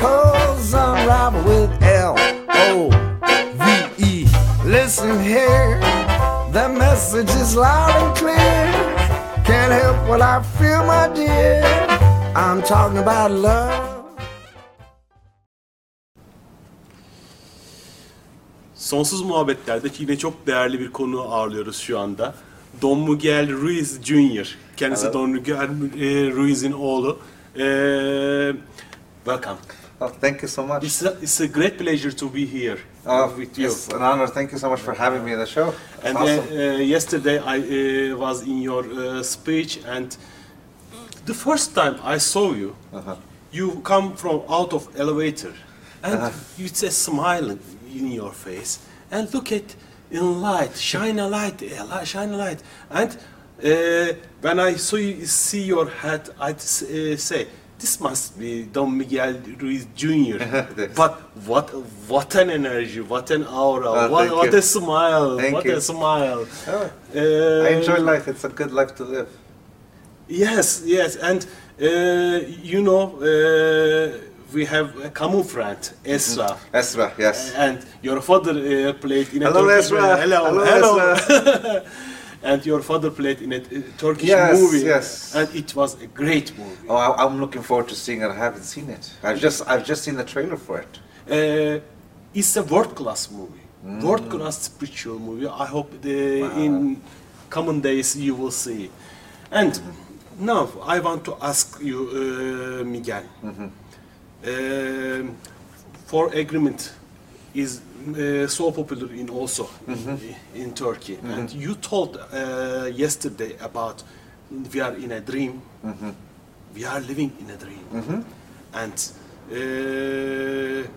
unravel with L O V E. Listen here, the message is loud and clear. Can't help what I feel, my dear. I'm talking about love. Sonsuz Muhabbetler'deki yine çok değerli bir konu ağırlıyoruz şu anda. Don Miguel Ruiz Jr. Kendisi Hello. Don Miguel e, Ruiz'in oğlu. E, welcome. Oh, thank you so much. It's a, it's a great pleasure to be here Oh, with you. it's an honor. Thank you so much for having me in the show. And awesome. uh, uh, yesterday I uh, was in your uh, speech, and the first time I saw you, Uh-huh. you come from out of elevator, and Uh-huh. you a smile in your face, and look at in light, shine a light, shine a light, and uh, when I saw you, see your head, I uh, say. This must be Don Miguel Ruiz Jr. But what what an energy, what an aura, Ah, what, what a smile, Thank what you. a smile. Oh, Uh, I enjoy life. It's a good life to live. Yes, yes, and uh, you know uh, we have a common friend, Esra, Esra, yes. and your father uh, played in a Hello, Esra. Hello, Hello, hello. and your father played in a uh, Turkish Yes, movie, yes. and it was a great movie. Oh, I, I'm looking forward to seeing it. I haven't seen it. I've just I've just seen the trailer for it. Uh, it's a world class movie, world class spiritual movie. I hope the, in common days you will see. And now I want to ask you, uh, Miguel. Um, four agreement is uh, so popular in also in, in Turkey, and you told uh, yesterday about we are in a dream, we are living in a dream, and uh,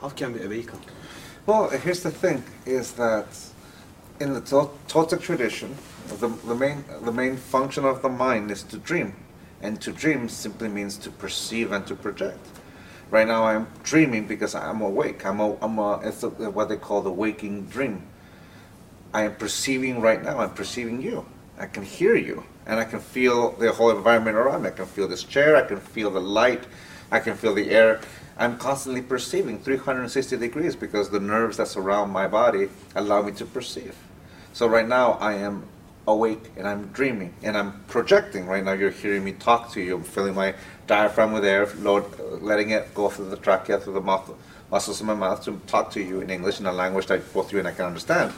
how can we awaken? Well, here's the thing: is that in the Tol- Toltec tradition, the, the main the main function of the mind is to dream, and to dream simply means to perceive and to project. Right now, I'm dreaming because I'm awake. I'm a, I'm a, it's a, what they call the waking dream. I am perceiving right now. I'm perceiving you. I can hear you, and I can feel the whole environment around me. I can feel this chair. I can feel the light. I can feel the air. I'm constantly perceiving 360 degrees because the nerves that surround my body allow me to perceive. So right now I am awake and I'm dreaming and I'm projecting. Right now you're hearing me talk to you. I'm feeling my diaphragm with air, load, letting it go through the trachea, through the mouth, muscles in my mouth to talk to you in English in a language that both you and I can understand.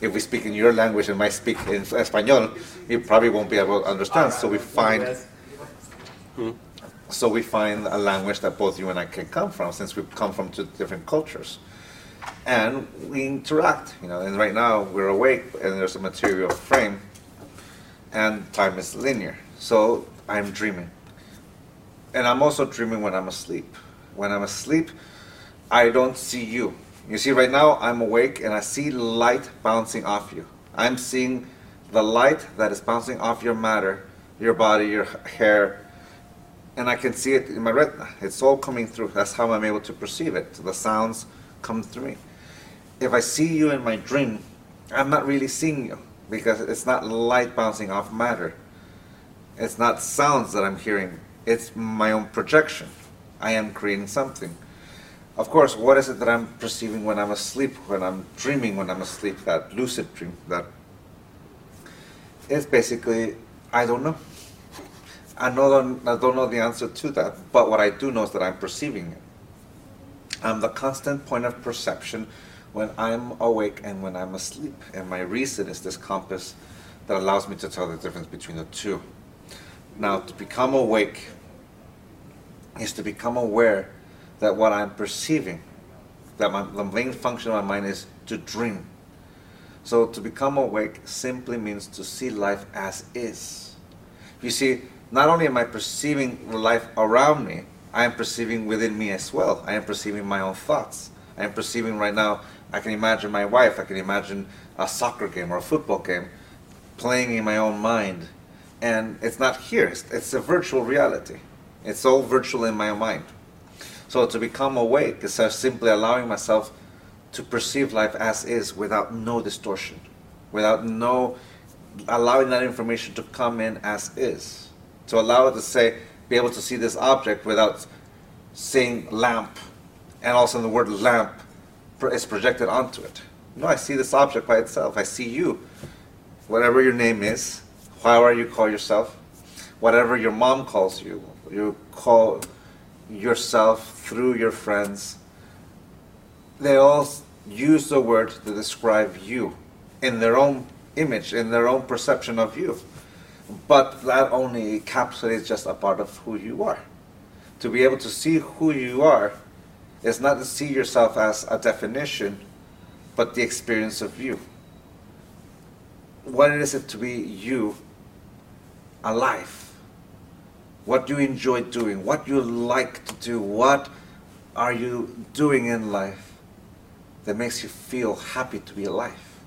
If we speak in your language and I speak in Espanol, you probably won't be able to understand. So we find so we find a language that both you and I can come from, since we come from two different cultures, and we interact. You know, and right now we're awake, and there's a material frame, and time is linear. So I'm dreaming, and I'm also dreaming when I'm asleep. When I'm asleep, I don't see you. You see, right now I'm awake, and I see light bouncing off you. I'm seeing the light that is bouncing off your matter, your body, your hair, and I can see it in my retina. It's all coming through. That's how I'm able to perceive it. The sounds come through me. If I see you in my dream, I'm not really seeing you because it's not light bouncing off matter. It's not sounds that I'm hearing. It's my own projection. I am creating something. Of course, what is it that I'm perceiving when I'm asleep, when I'm dreaming when I'm asleep, that lucid dream, that it's basically, I don't know. I know I don't know the answer to that, but what I do know is that I'm perceiving it. I'm the constant point of perception when I'm awake and when I'm asleep, and my reason is this compass that allows me to tell the difference between the two. Now, to become awake is to become aware that what I'm perceiving, that my, the main function of my mind is to dream. So to become awake simply means to see life as is. You see, not only am I perceiving life around me, I am perceiving within me as well. I am perceiving my own thoughts. I am perceiving right now, I can imagine my wife, I can imagine a soccer game or a football game playing in my own mind. And it's not here, it's, it's a virtual reality. It's all virtual in my mind. So to become awake is simply allowing myself to perceive life as is without no distortion, without no allowing that information to come in as is. To allow it to say, be able to see this object without seeing lamp, and also the word lamp is projected onto it. No, I see this object by itself. I see you, whatever your name is, however you call yourself, whatever your mom calls you, you call yourself through your friends. They all use the word to describe you in their own image, in their own perception of you. But that only encapsulates just a part of who you are. To be able to see who you are is not to see yourself as a definition, but the experience of you. What is it to be you alive? What do you enjoy doing? What you like to do? What are you doing in life that makes you feel happy to be alive?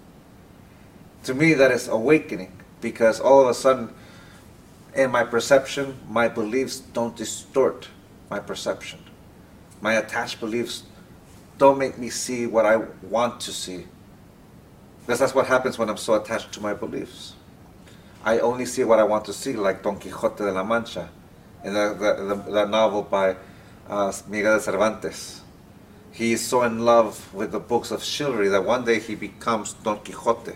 To me, that is awakening because all of a sudden, in my perception, my beliefs don't distort my perception. My attached beliefs don't make me see what I want to see. Because that's what happens when I'm so attached to my beliefs. I only see what I want to see, like Don Quixote de la Mancha, in the, the, the, novel by uh, Miguel de Cervantes. He is so in love with the books of chivalry that one day he becomes Don Quixote.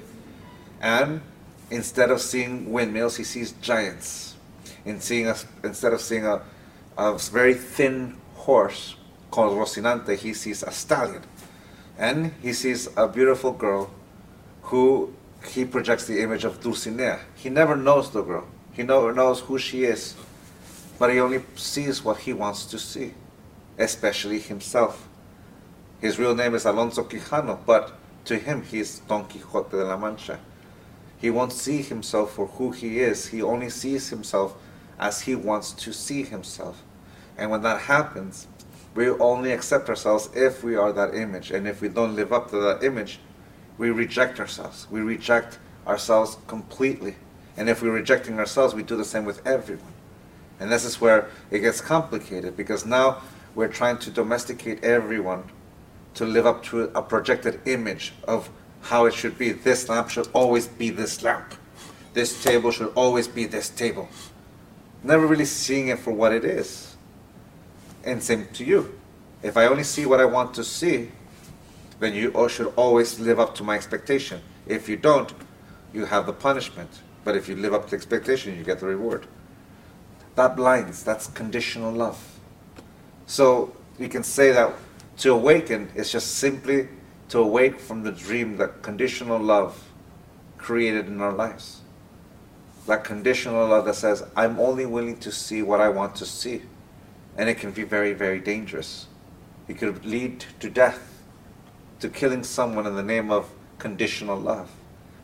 And instead of seeing windmills, he sees giants. In seeing a, instead of seeing a, a very thin horse called Rocinante, he sees a stallion. And he sees a beautiful girl who he projects the image of Dulcinea. He never knows the girl. He never knows who she is. But he only sees what he wants to see, especially himself. His real name is Alonso Quijano, but to him he is Don Quixote de la Mancha. He won't see himself for who he is. He only sees himself as he wants to see himself. And when that happens, we only accept ourselves if we are that image. And if we don't live up to that image, we reject ourselves. We reject ourselves completely. And if we're rejecting ourselves, we do the same with everyone. And this is where it gets complicated because now we're trying to domesticate everyone to live up to a projected image of how it should be. This lamp should always be this lamp. This table should always be this table. Never really seeing it for what it is. And same to you. If I only see what I want to see, then you should always live up to my expectation. If you don't, you have the punishment. But if you live up to expectation, you get the reward. That blinds, that's conditional love. So you can say that to awaken is just simply to awake from the dream that conditional love created in our lives. That conditional love that says, I'm only willing to see what I want to see. And it can be very, very dangerous. It could lead to death, to killing someone in the name of conditional love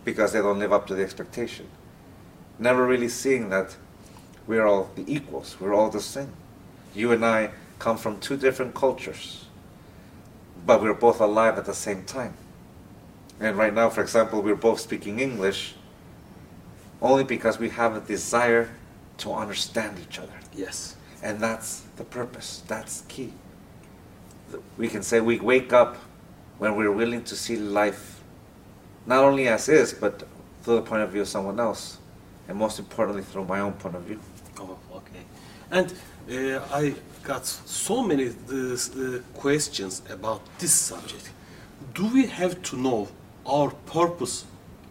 because they don't live up to the expectation. Never really seeing that we're all the equals, we're all the same. You and I come from two different cultures but we're both alive at the same time. And right now, for example, we're both speaking English only because we have a desire to understand each other. Yes. And that's the purpose, that's key. We can say we wake up when we're willing to see life not only as is, but through the point of view of someone else, and most importantly, through my own point of view. Oh, okay. And uh, I got so many uh, questions about this subject. Do we have to know our purpose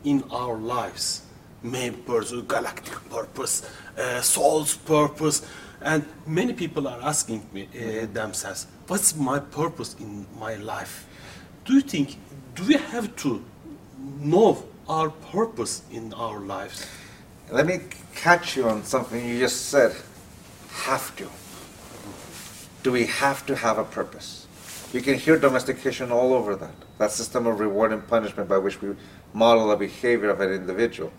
in our lives? Main purpose, galactic purpose, uh, soul's purpose, and many people are asking me uh, themselves, "What's my purpose in my life?" Do you think do we have to know our purpose in our lives? Let me catch you on something you just said. Have to do we have to have a purpose? You can hear domestication all over that. That system of reward and punishment by which we model the behavior of an individual.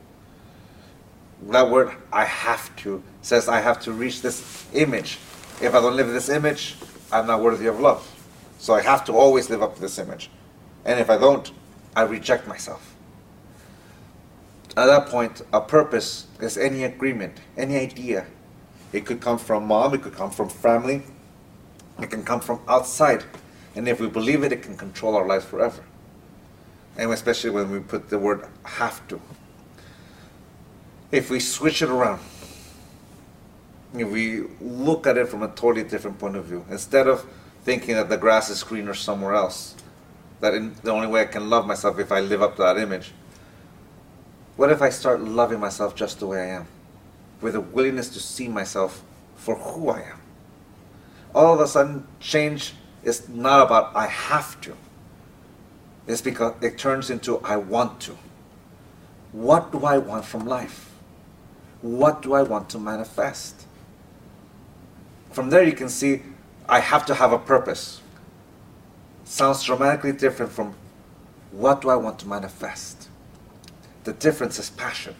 That word, I have to, says I have to reach this image If I don't live this image, I'm not worthy of love. So I have to always live up to this image. And if I don't, I reject myself. At that point, a purpose is any agreement, any idea. It could come from mom, it could come from family, it can come from outside. And if we believe it, it can control our lives forever. And especially when we put the word have to. If we switch it around, if we look at it from a totally different point of view, instead of thinking that the grass is greener somewhere else, that in, the only way I can love myself if I live up to that image, what if I start loving myself just the way I am, with a willingness to see myself for who I am? All of a sudden, change is not about I have to. It's because it turns into I want to. What do I want from life? What do I want to manifest? From there, you can see I have to have a purpose. Sounds dramatically different from what do I want to manifest? The difference is passion.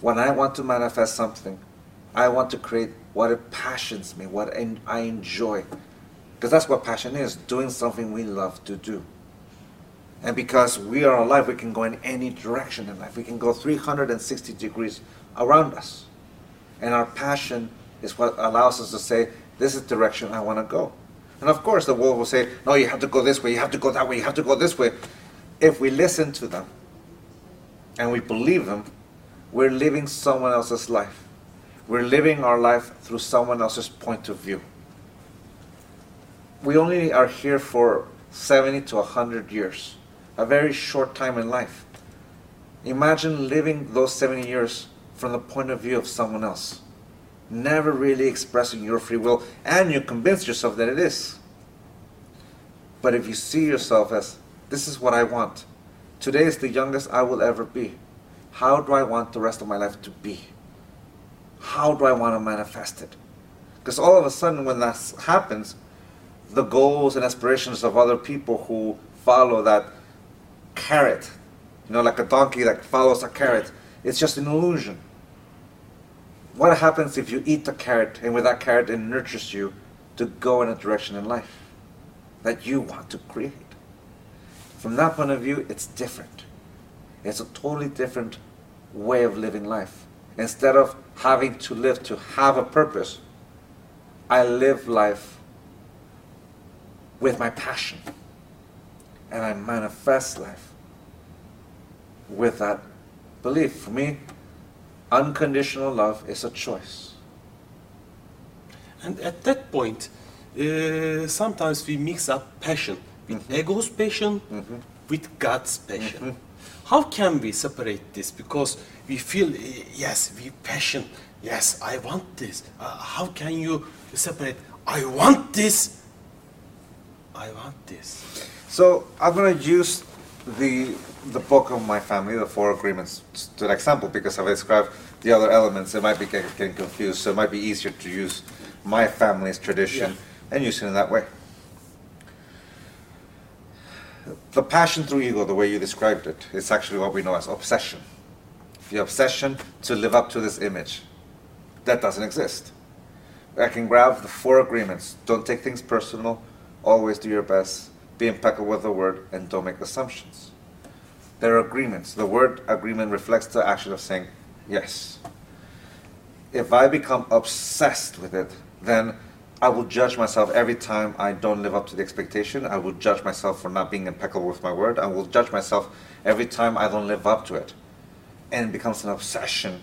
When I want to manifest something, I want to create what it passions me, what I enjoy. Because that's what passion is doing something we love to do. And because we are alive, we can go in any direction in life. We can go 360 degrees around us. And our passion is what allows us to say, this is the direction I want to go. And of course, the world will say, no, you have to go this way, you have to go that way, you have to go this way. If we listen to them and we believe them, we're living someone else's life. We're living our life through someone else's point of view. We only are here for 70 to 100 years, a very short time in life. Imagine living those 70 years from the point of view of someone else never really expressing your free will, and you convince yourself that it is. But if you see yourself as, this is what I want, today is the youngest I will ever be, how do I want the rest of my life to be? How do I want to manifest it? Because all of a sudden, when that happens, the goals and aspirations of other people who follow that carrot, you know, like a donkey that follows a carrot, it's just an illusion what happens if you eat the carrot and with that carrot it nurtures you to go in a direction in life that you want to create? From that point of view, it's different. It's a totally different way of living life. Instead of having to live to have a purpose, I live life with my passion. And I manifest life with that belief. For me, Unconditional love is a choice. And at that point, uh, sometimes we mix up passion with mm-hmm. ego's passion mm-hmm. with God's passion. Mm-hmm. How can we separate this? Because we feel, uh, yes, we passion, yes, I want this. Uh, how can you separate, I want this, I want this? So I'm going to use the the book of my family, the four agreements, to an example, because if I describe the other elements, it might be getting confused. So it might be easier to use my family's tradition yeah. and use it in that way. The passion through ego, the way you described it, is actually what we know as obsession. The obsession to live up to this image. That doesn't exist. I can grab the four agreements. Don't take things personal. Always do your best. Be impeccable with the word and don't make assumptions. There are agreements. The word agreement reflects the action of saying yes. If I become obsessed with it, then I will judge myself every time I don't live up to the expectation. I will judge myself for not being impeccable with my word. I will judge myself every time I don't live up to it. And it becomes an obsession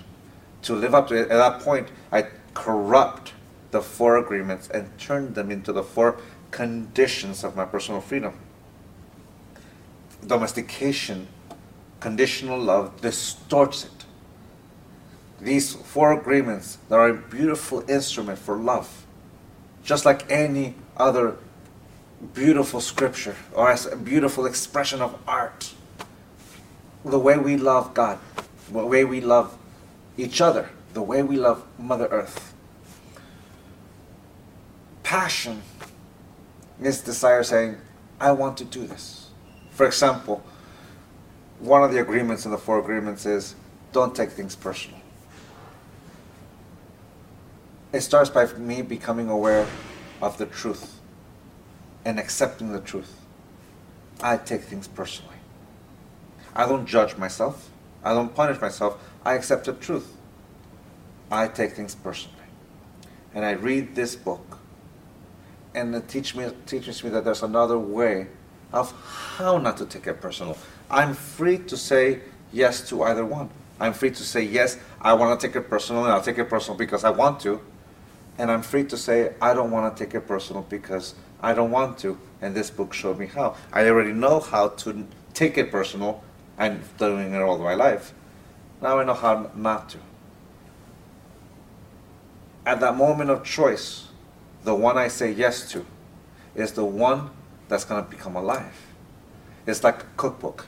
to live up to it. At that point, I corrupt the four agreements and turn them into the four conditions of my personal freedom. Domestication conditional love distorts it. These four agreements that are a beautiful instrument for love, just like any other beautiful scripture or as a beautiful expression of art. The way we love God, the way we love each other, the way we love Mother Earth. Passion is desire saying, I want to do this. For example, one of the agreements in the four agreements is don't take things personal. It starts by me becoming aware of the truth and accepting the truth. I take things personally. I don't judge myself. I don't punish myself. I accept the truth. I take things personally. And I read this book, and it teach me, teaches me that there's another way of how not to take it personal. I'm free to say yes to either one. I'm free to say yes, I want to take it personal, and I'll take it personal because I want to. And I'm free to say I don't want to take it personal because I don't want to. And this book showed me how. I already know how to take it personal. I'm doing it all my life. Now I know how not to. At that moment of choice, the one I say yes to is the one that's going to become alive. It's like a cookbook.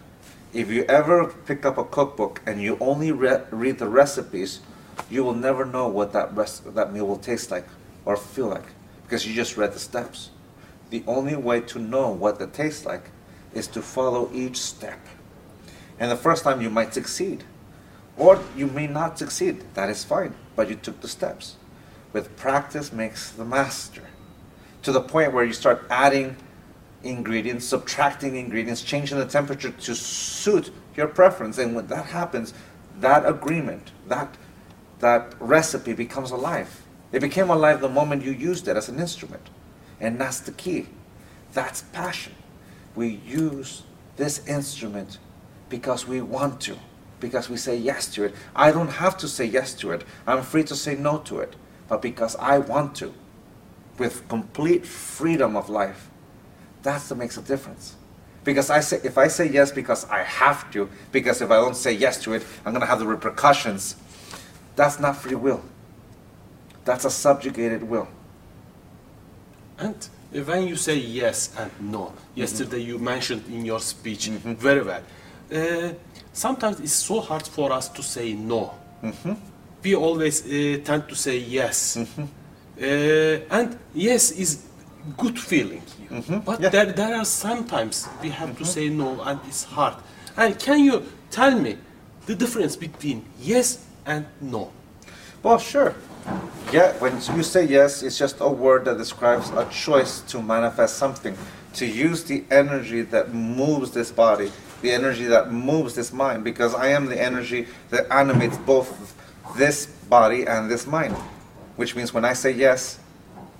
If you ever pick up a cookbook and you only re- read the recipes, you will never know what that, rest- that meal will taste like or feel like because you just read the steps. The only way to know what it tastes like is to follow each step. And the first time you might succeed, or you may not succeed. That is fine, but you took the steps. With practice makes the master. To the point where you start adding ingredients, subtracting ingredients, changing the temperature to suit your preference. And when that happens, that agreement, that, that recipe becomes alive. It became alive the moment you used it as an instrument. And that's the key. That's passion. We use this instrument because we want to, because we say yes to it. I don't have to say yes to it. I'm free to say no to it, but because I want to, with complete freedom of life, that's what makes a difference. Because I say, if I say yes because I have to, because if I don't say yes to it, I'm going to have the repercussions, that's not free will. That's a subjugated will. And when you say yes and no, mm-hmm. yesterday you mentioned in your speech mm-hmm. very well. Uh, sometimes it's so hard for us to say no. Mm-hmm. We always uh, tend to say yes. Uh, and yes is good feeling. But Yeah. there, there are sometimes we have to say no and it's hard. And can you tell me the difference between yes and no? Well, sure. Yeah, when you say yes, it's just a word that describes a choice to manifest something, to use the energy that moves this body, the energy that moves this mind, because I am the energy that animates both this body and this mind. Which means when I say yes,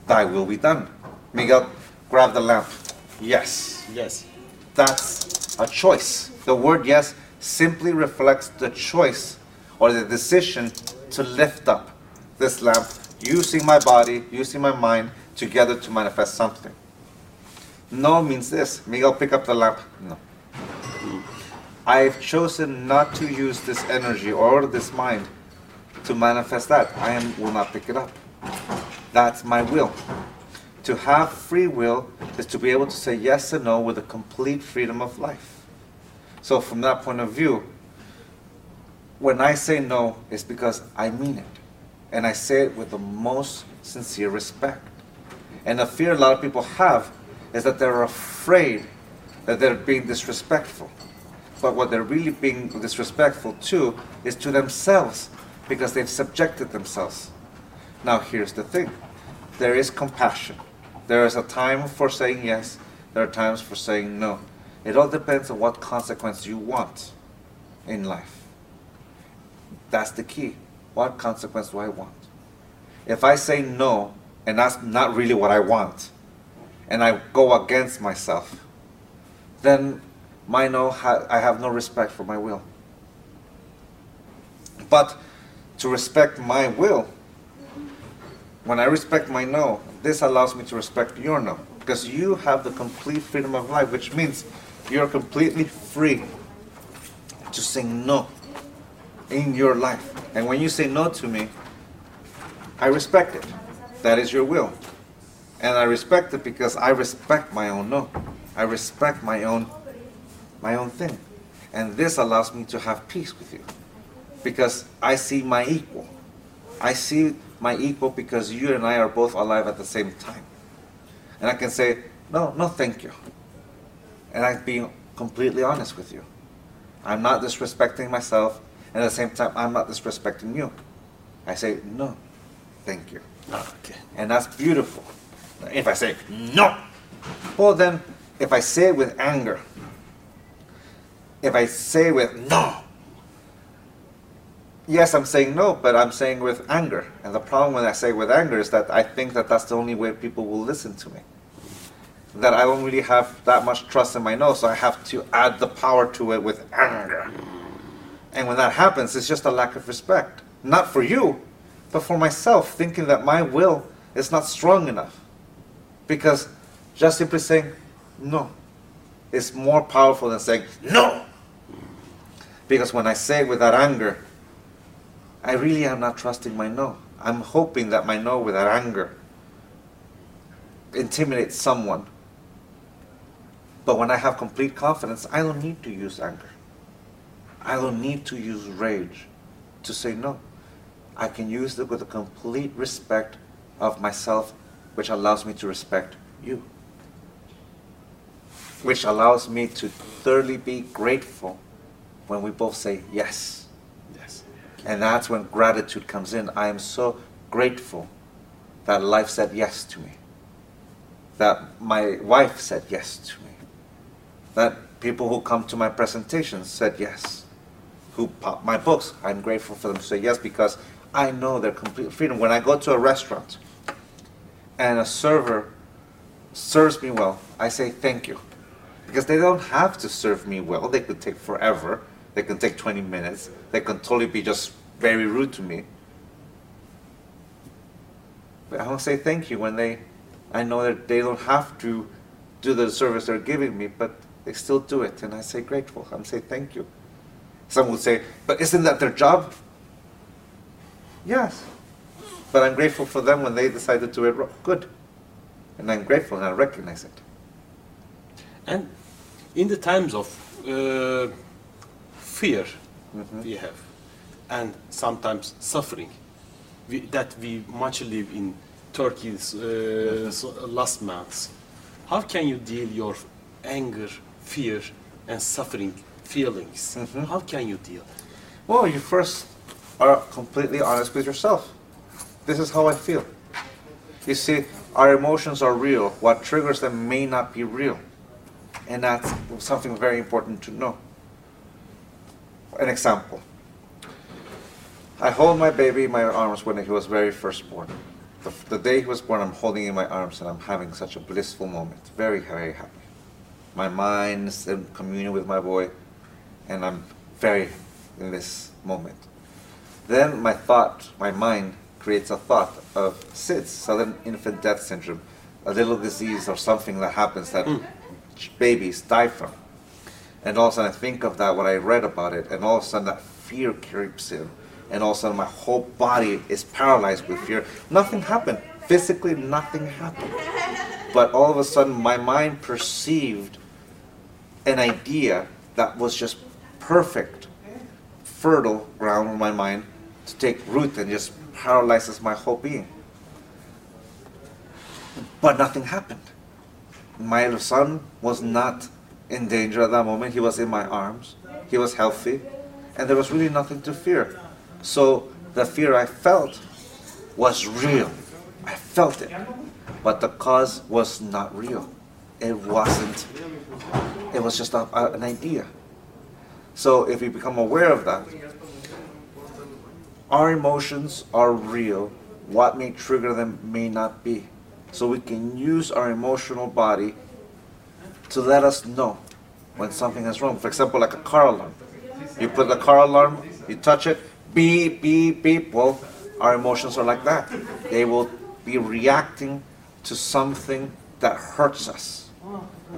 thy will be done. Miguel, grab the lamp. Yes. Yes. That's a choice. The word yes simply reflects the choice or the decision to lift up this lamp using my body, using my mind together to manifest something. No means this. Miguel, pick up the lamp. No. Mm-hmm. I've chosen not to use this energy or this mind to manifest that. I am, will not pick it up. That's my will. To have free will is to be able to say yes and no with a complete freedom of life. So, from that point of view, when I say no, it's because I mean it. And I say it with the most sincere respect. And the fear a lot of people have is that they're afraid that they're being disrespectful. But what they're really being disrespectful to is to themselves because they've subjected themselves. Now, here's the thing there is compassion. There is a time for saying yes, there are times for saying no. It all depends on what consequence you want in life. That's the key. What consequence do I want? If I say no, and that's not really what I want, and I go against myself, then my no, ha- I have no respect for my will. But to respect my will, when I respect my no, this allows me to respect your no. Because you have the complete freedom of life, which means you're completely free to say no in your life. And when you say no to me, I respect it. That is your will. And I respect it because I respect my own no. I respect my own my own thing. And this allows me to have peace with you. Because I see my equal. I see my equal because you and I are both alive at the same time. And I can say, no, no, thank you. And I'm being completely honest with you. I'm not disrespecting myself, and at the same time, I'm not disrespecting you. I say, no, thank you. Okay. And that's beautiful. If I say no, well then, if I say it with anger, if I say it with no, yes, I'm saying no, but I'm saying with anger. And the problem when I say with anger is that I think that that's the only way people will listen to me. That I don't really have that much trust in my no, so I have to add the power to it with anger. And when that happens, it's just a lack of respect. Not for you, but for myself, thinking that my will is not strong enough. Because just simply saying no is more powerful than saying no. Because when I say it with that anger, I really am not trusting my no. I'm hoping that my no without anger intimidates someone. But when I have complete confidence, I don't need to use anger. I don't need to use rage to say no. I can use it with a complete respect of myself, which allows me to respect you. Which allows me to thoroughly be grateful when we both say yes. Yes. And that's when gratitude comes in. I am so grateful that life said yes to me. That my wife said yes to me. That people who come to my presentations said yes. Who pop my books, I'm grateful for them to say yes because I know their complete freedom. When I go to a restaurant and a server serves me well, I say thank you. Because they don't have to serve me well. They could take forever. They can take 20 minutes. They can totally be just very rude to me. But I will say thank you when they, I know that they don't have to do the service they're giving me, but they still do it. And I say grateful. I'm say thank you. Some would say, but isn't that their job? Yes. But I'm grateful for them when they decide to do it good. And I'm grateful and I recognize it. And in the times of uh, fear Mm-hmm. we have, and sometimes suffering, we, that we much live in Turkey's Mm-hmm. uh, last months, how can you deal your anger, fear, and suffering feelings? Mm-hmm. How can you deal? Well, you first are completely honest with yourself. This is how I feel. You see, our emotions are real. What triggers them may not be real. And that's something very important to know. An example. I hold my baby in my arms when he was very first born. The, the day he was born, I'm holding him in my arms and I'm having such a blissful moment. Very, very happy. My mind is in communion with my boy, and I'm very in this moment. Then my thought, my mind creates a thought of SIDS, sudden infant death syndrome, a little disease or something that happens that hmm. babies die from. And all of a sudden I think of that when I read about it, and all of a sudden that fear creeps in, and all of a sudden my whole body is paralyzed with fear. Nothing happened. Physically, nothing happened. But all of a sudden my mind perceived an idea that was just perfect, fertile ground in my mind to take root and just paralyzes my whole being. But nothing happened. My son was not in danger at that moment. He was in my arms. He was healthy. And there was really nothing to fear. So the fear I felt was real. I felt it. But the cause was not real. It wasn't. It was just a, an idea. So if we become aware of that, our emotions are real. What may trigger them may not be. So we can use our emotional body to let us know when something is wrong. For example, like a car alarm. You put the car alarm, you touch it, beep, beep. Well, our emotions are like that. They will be reacting to something that hurts us.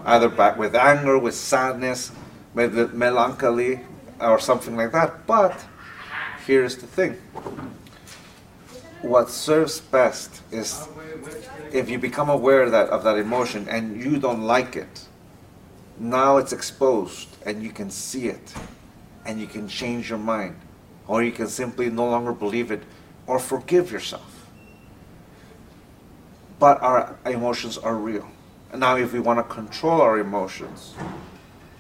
Either back with anger, with sadness, with with melancholy, or something like that. But here's the thing. What serves best is if you become aware that of that emotion and you don't like it, now it's exposed and you can see it and you can change your mind or you can simply no longer believe it or forgive yourself. But our emotions are real. And now if we want to control our emotions,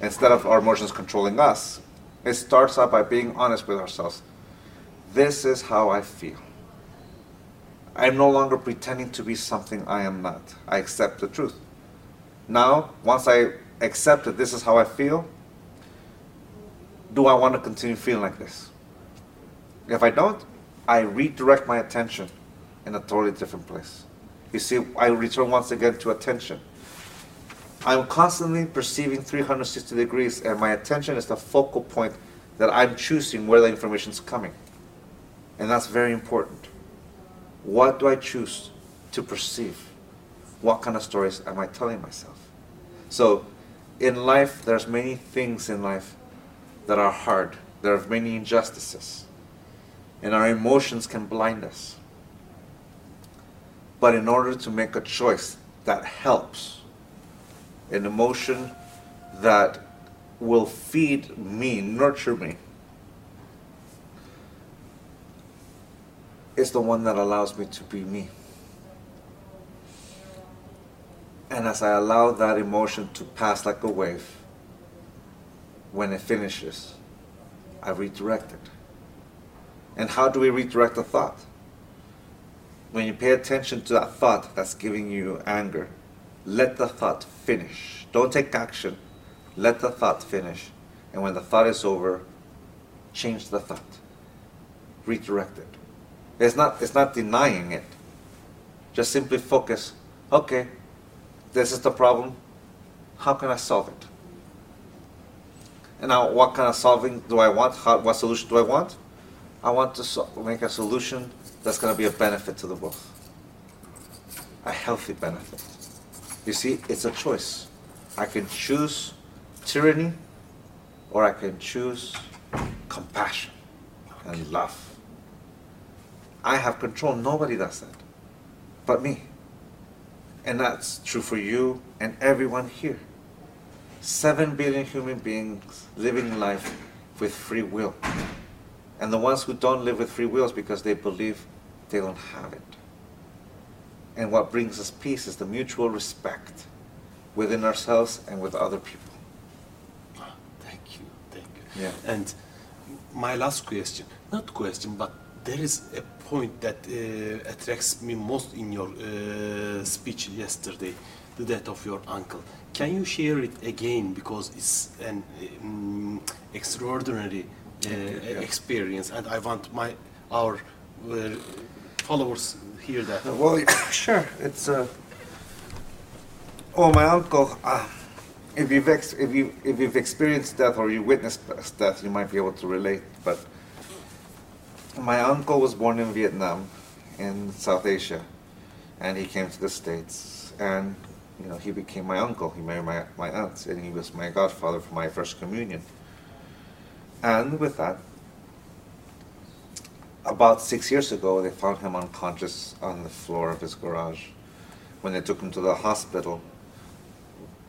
instead of our emotions controlling us, it starts out by being honest with ourselves. This is how I feel. I'm no longer pretending to be something I am not. I accept the truth. Now, once I accept that this is how I feel, do I want to continue feeling like this? If I don't, I redirect my attention in a totally different place. You see, I return once again to attention. I'm constantly perceiving 360 degrees, and my attention is the focal point that I'm choosing where the information is coming. And that's very important. What do I choose to perceive? What kind of stories am I telling myself? So, in life, there's many things in life that are hard. There are many injustices. And our emotions can blind us. But in order to make a choice that helps, an emotion that will feed me, nurture me, is the one that allows me to be me. And as I allow that emotion to pass like a wave, when it finishes, I redirect it. And how do we redirect the thought? When you pay attention to that thought that's giving you anger, let the thought finish. Don't take action. Let the thought finish. And when the thought is over, change the thought. Redirect it. It's not, it's not denying it. Just simply focus. Okay, this is the problem. How can I solve it? And now, what kind of solving do I want? How, what solution do I want? I want to so- make a solution that's going to be a benefit to the both. A healthy benefit. You see, it's a choice. I can choose tyranny or I can choose compassion and love. I have control. Nobody does that but me. And that's true for you and everyone here. Seven billion human beings living life with free will. And the ones who don't live with free will is because they believe they don't have it. And what brings us peace is the mutual respect within ourselves and with other people. Thank you, thank you. Yeah. And my last question, not question, but there is a point that uh, attracts me most in your uh, speech yesterday, the death of your uncle. Can you share it again because it's an um, extraordinary uh, experience, and I want my our uh, followers hear that. Well, sure. It's uh. Oh, my uncle. Uh, if you've ex- if you if you've experienced death or you witnessed death, you might be able to relate. But my uncle was born in Vietnam, in South Asia, and he came to the states, and you know he became my uncle. He married my my aunt, and he was my godfather for my first communion. And with that, about six years ago, they found him unconscious on the floor of his garage. When they took him to the hospital,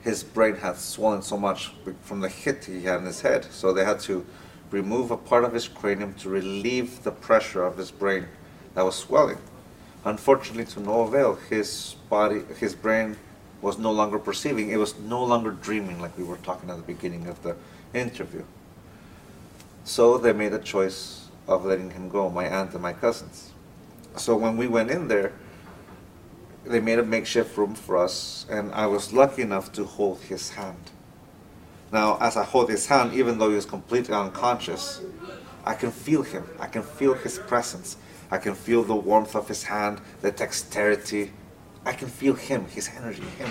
his brain had swollen so much from the hit he had in his head, so they had to remove a part of his cranium to relieve the pressure of his brain that was swelling. Unfortunately, to no avail, his body, his brain was no longer perceiving. It was no longer dreaming, like we were talking at the beginning of the interview. So they made a choice of letting him go, my aunt and my cousins. So when we went in there, they made a makeshift room for us, and I was lucky enough to hold his hand. Now, as I hold his hand, even though he was completely unconscious, I can feel him. I can feel his presence. I can feel the warmth of his hand, the dexterity. I can feel him, his energy, him.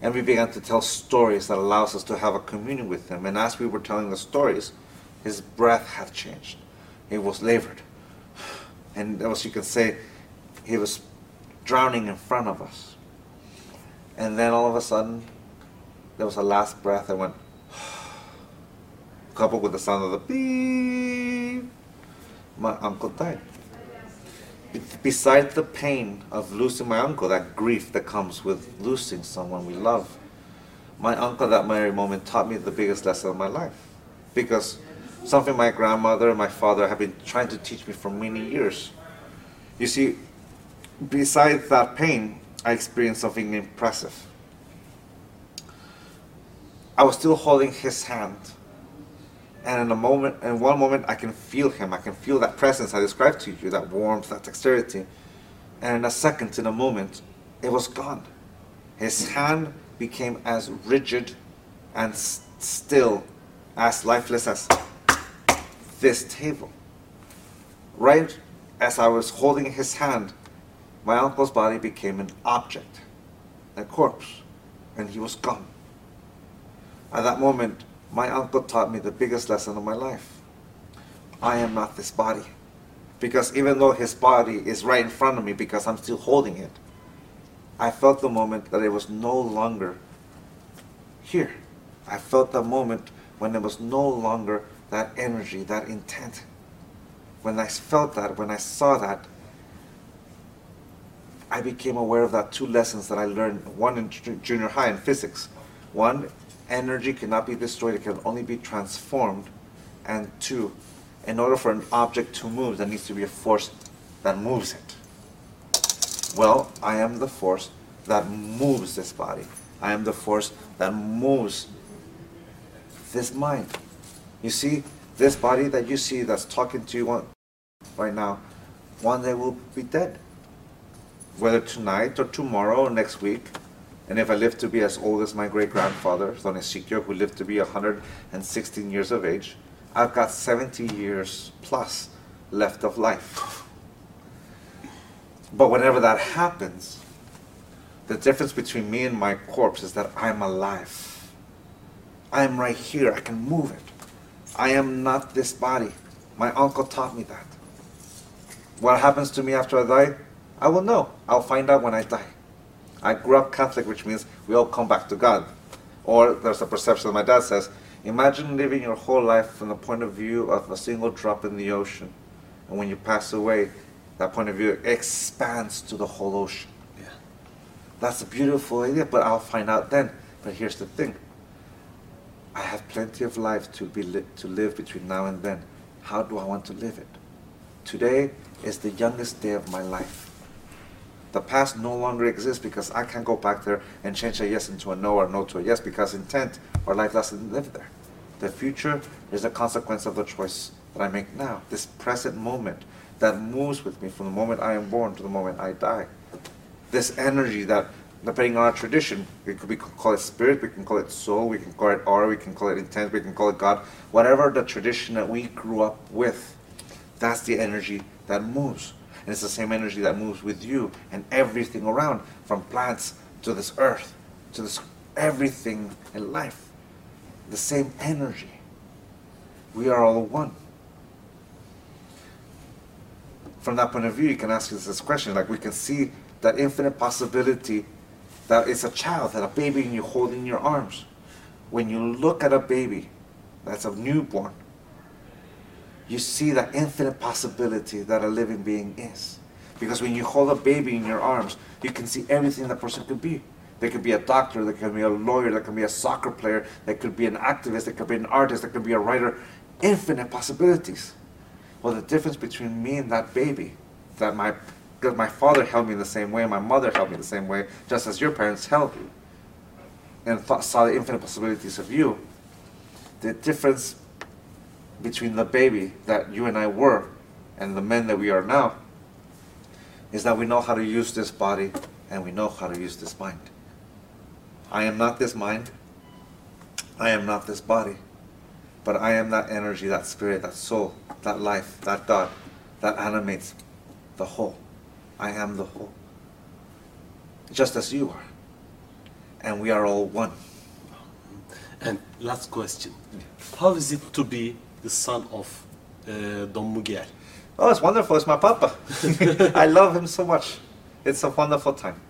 And we began to tell stories that allows us to have a communion with him. And as we were telling the stories, his breath had changed. He was labored. And as you can say, he was drowning in front of us. And then all of a sudden, there was a last breath that went, coupled with the sound of the beep. My uncle died. Be- Besides the pain of losing my uncle, that grief that comes with losing someone we love, my uncle that very moment taught me the biggest lesson of my life. Because something my grandmother and my father have been trying to teach me for many years. You see, besides that pain, I experienced something impressive. I was still holding his hand. And in a moment, in one moment, I can feel him. I can feel that presence I described to you, that warmth, that dexterity. And in a second, in a moment, it was gone. His hand became as rigid and still, as lifeless as this table. Right as I was holding his hand, my uncle's body became an object, a corpse, and he was gone. At that moment, my uncle taught me the biggest lesson of my life. I am not this body. Because even though his body is right in front of me because I'm still holding it, I felt the moment that it was no longer here. I felt the moment when it was no longer that energy, that intent. When I felt that, when I saw that, I became aware of that two lessons that I learned one in junior high in physics. One, energy cannot be destroyed, it can only be transformed. And two, in order for an object to move, there needs to be a force that moves it. Well, I am the force that moves this body. I am the force that moves this mind. You see, this body that you see that's talking to you right now, one day will be dead. Whether tonight or tomorrow or next week. And if I live to be as old as my great grandfather, Don Ezekiel, who lived to be 116 years of age, I've got 70 years plus left of life. But whenever that happens, the difference between me and my corpse is that I'm alive. I am right here. I can move it. I am not this body. My uncle taught me that. What happens to me after I die, I will know. I'll find out when I die. I grew up Catholic, which means we all come back to God. Or there's a perception that my dad says imagine living your whole life from the point of view of a single drop in the ocean. And when you pass away, that point of view expands to the whole ocean. Yeah. That's a beautiful idea, but I'll find out then. But here's the thing I have plenty of life to, be li- to live between now and then. How do I want to live it? Today is the youngest day of my life. The past no longer exists because I can't go back there and change a yes into a no or no to a yes because intent or life doesn't live there. The future is a consequence of the choice that I make now, this present moment that moves with me from the moment I am born to the moment I die. This energy that, depending on our tradition, we could, call it spirit, we can call it soul, we can call it aura, we can call it intent, we can call it God, whatever the tradition that we grew up with, that's the energy that moves. And it's the same energy that moves with you and everything around, from plants to this earth, to this everything in life. The same energy. We are all one. From that point of view, you can ask yourself this question. Like we can see that infinite possibility that it's a child, that a baby and you hold in your arms. When you look at a baby that's a newborn, you see that infinite possibility that a living being is. Because when you hold a baby in your arms, you can see everything that person could be. They could be a doctor, they could be a lawyer, they could be a soccer player, they could be an activist, they could be an artist, they could be a writer. Infinite possibilities. Well, the difference between me and that baby, that my, because my father held me the same way, my mother held me the same way, just as your parents held you, and thought, saw the infinite possibilities of you. The difference between the baby that you and I were and the men that we are now is that we know how to use this body and we know how to use this mind. I am not this mind. I am not this body. But I am that energy, that spirit, that soul, that life, that God that animates the whole. I am the whole. Just as you are. And we are all one. And last question. How is it to be the son of uh, Don Miguel? Oh, it's wonderful. It's my papa. I love him so much. It's a wonderful time.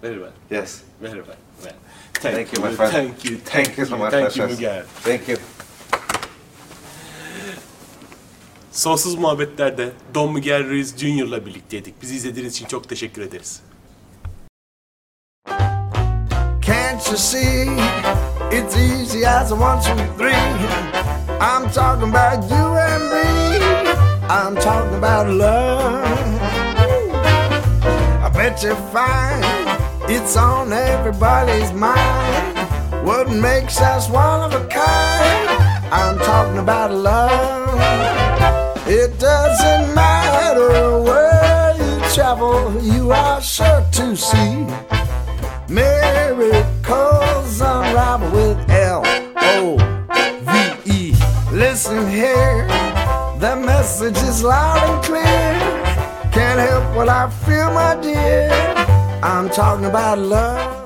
Very well. Yes. Very well. well. Thank, you, my friend. Thank you. Thank you so much. Thank you. Miguel. Thank you. Sonsuz Muhabbetler'de Don Miguel Ruiz Jr.'la birlikteydik. Bizi izlediğiniz için çok teşekkür ederiz. Can't you see? It's easy as one, two, three. I'm talking about you and me. I'm talking about love. I bet you find it's on everybody's mind. What makes us one of a kind? I'm talking about love. It doesn't matter where you travel, you are sure to see miracles unravel with L O V E. Listen here, the message is loud and clear. Can't help what I feel, my dear. I'm talking about love.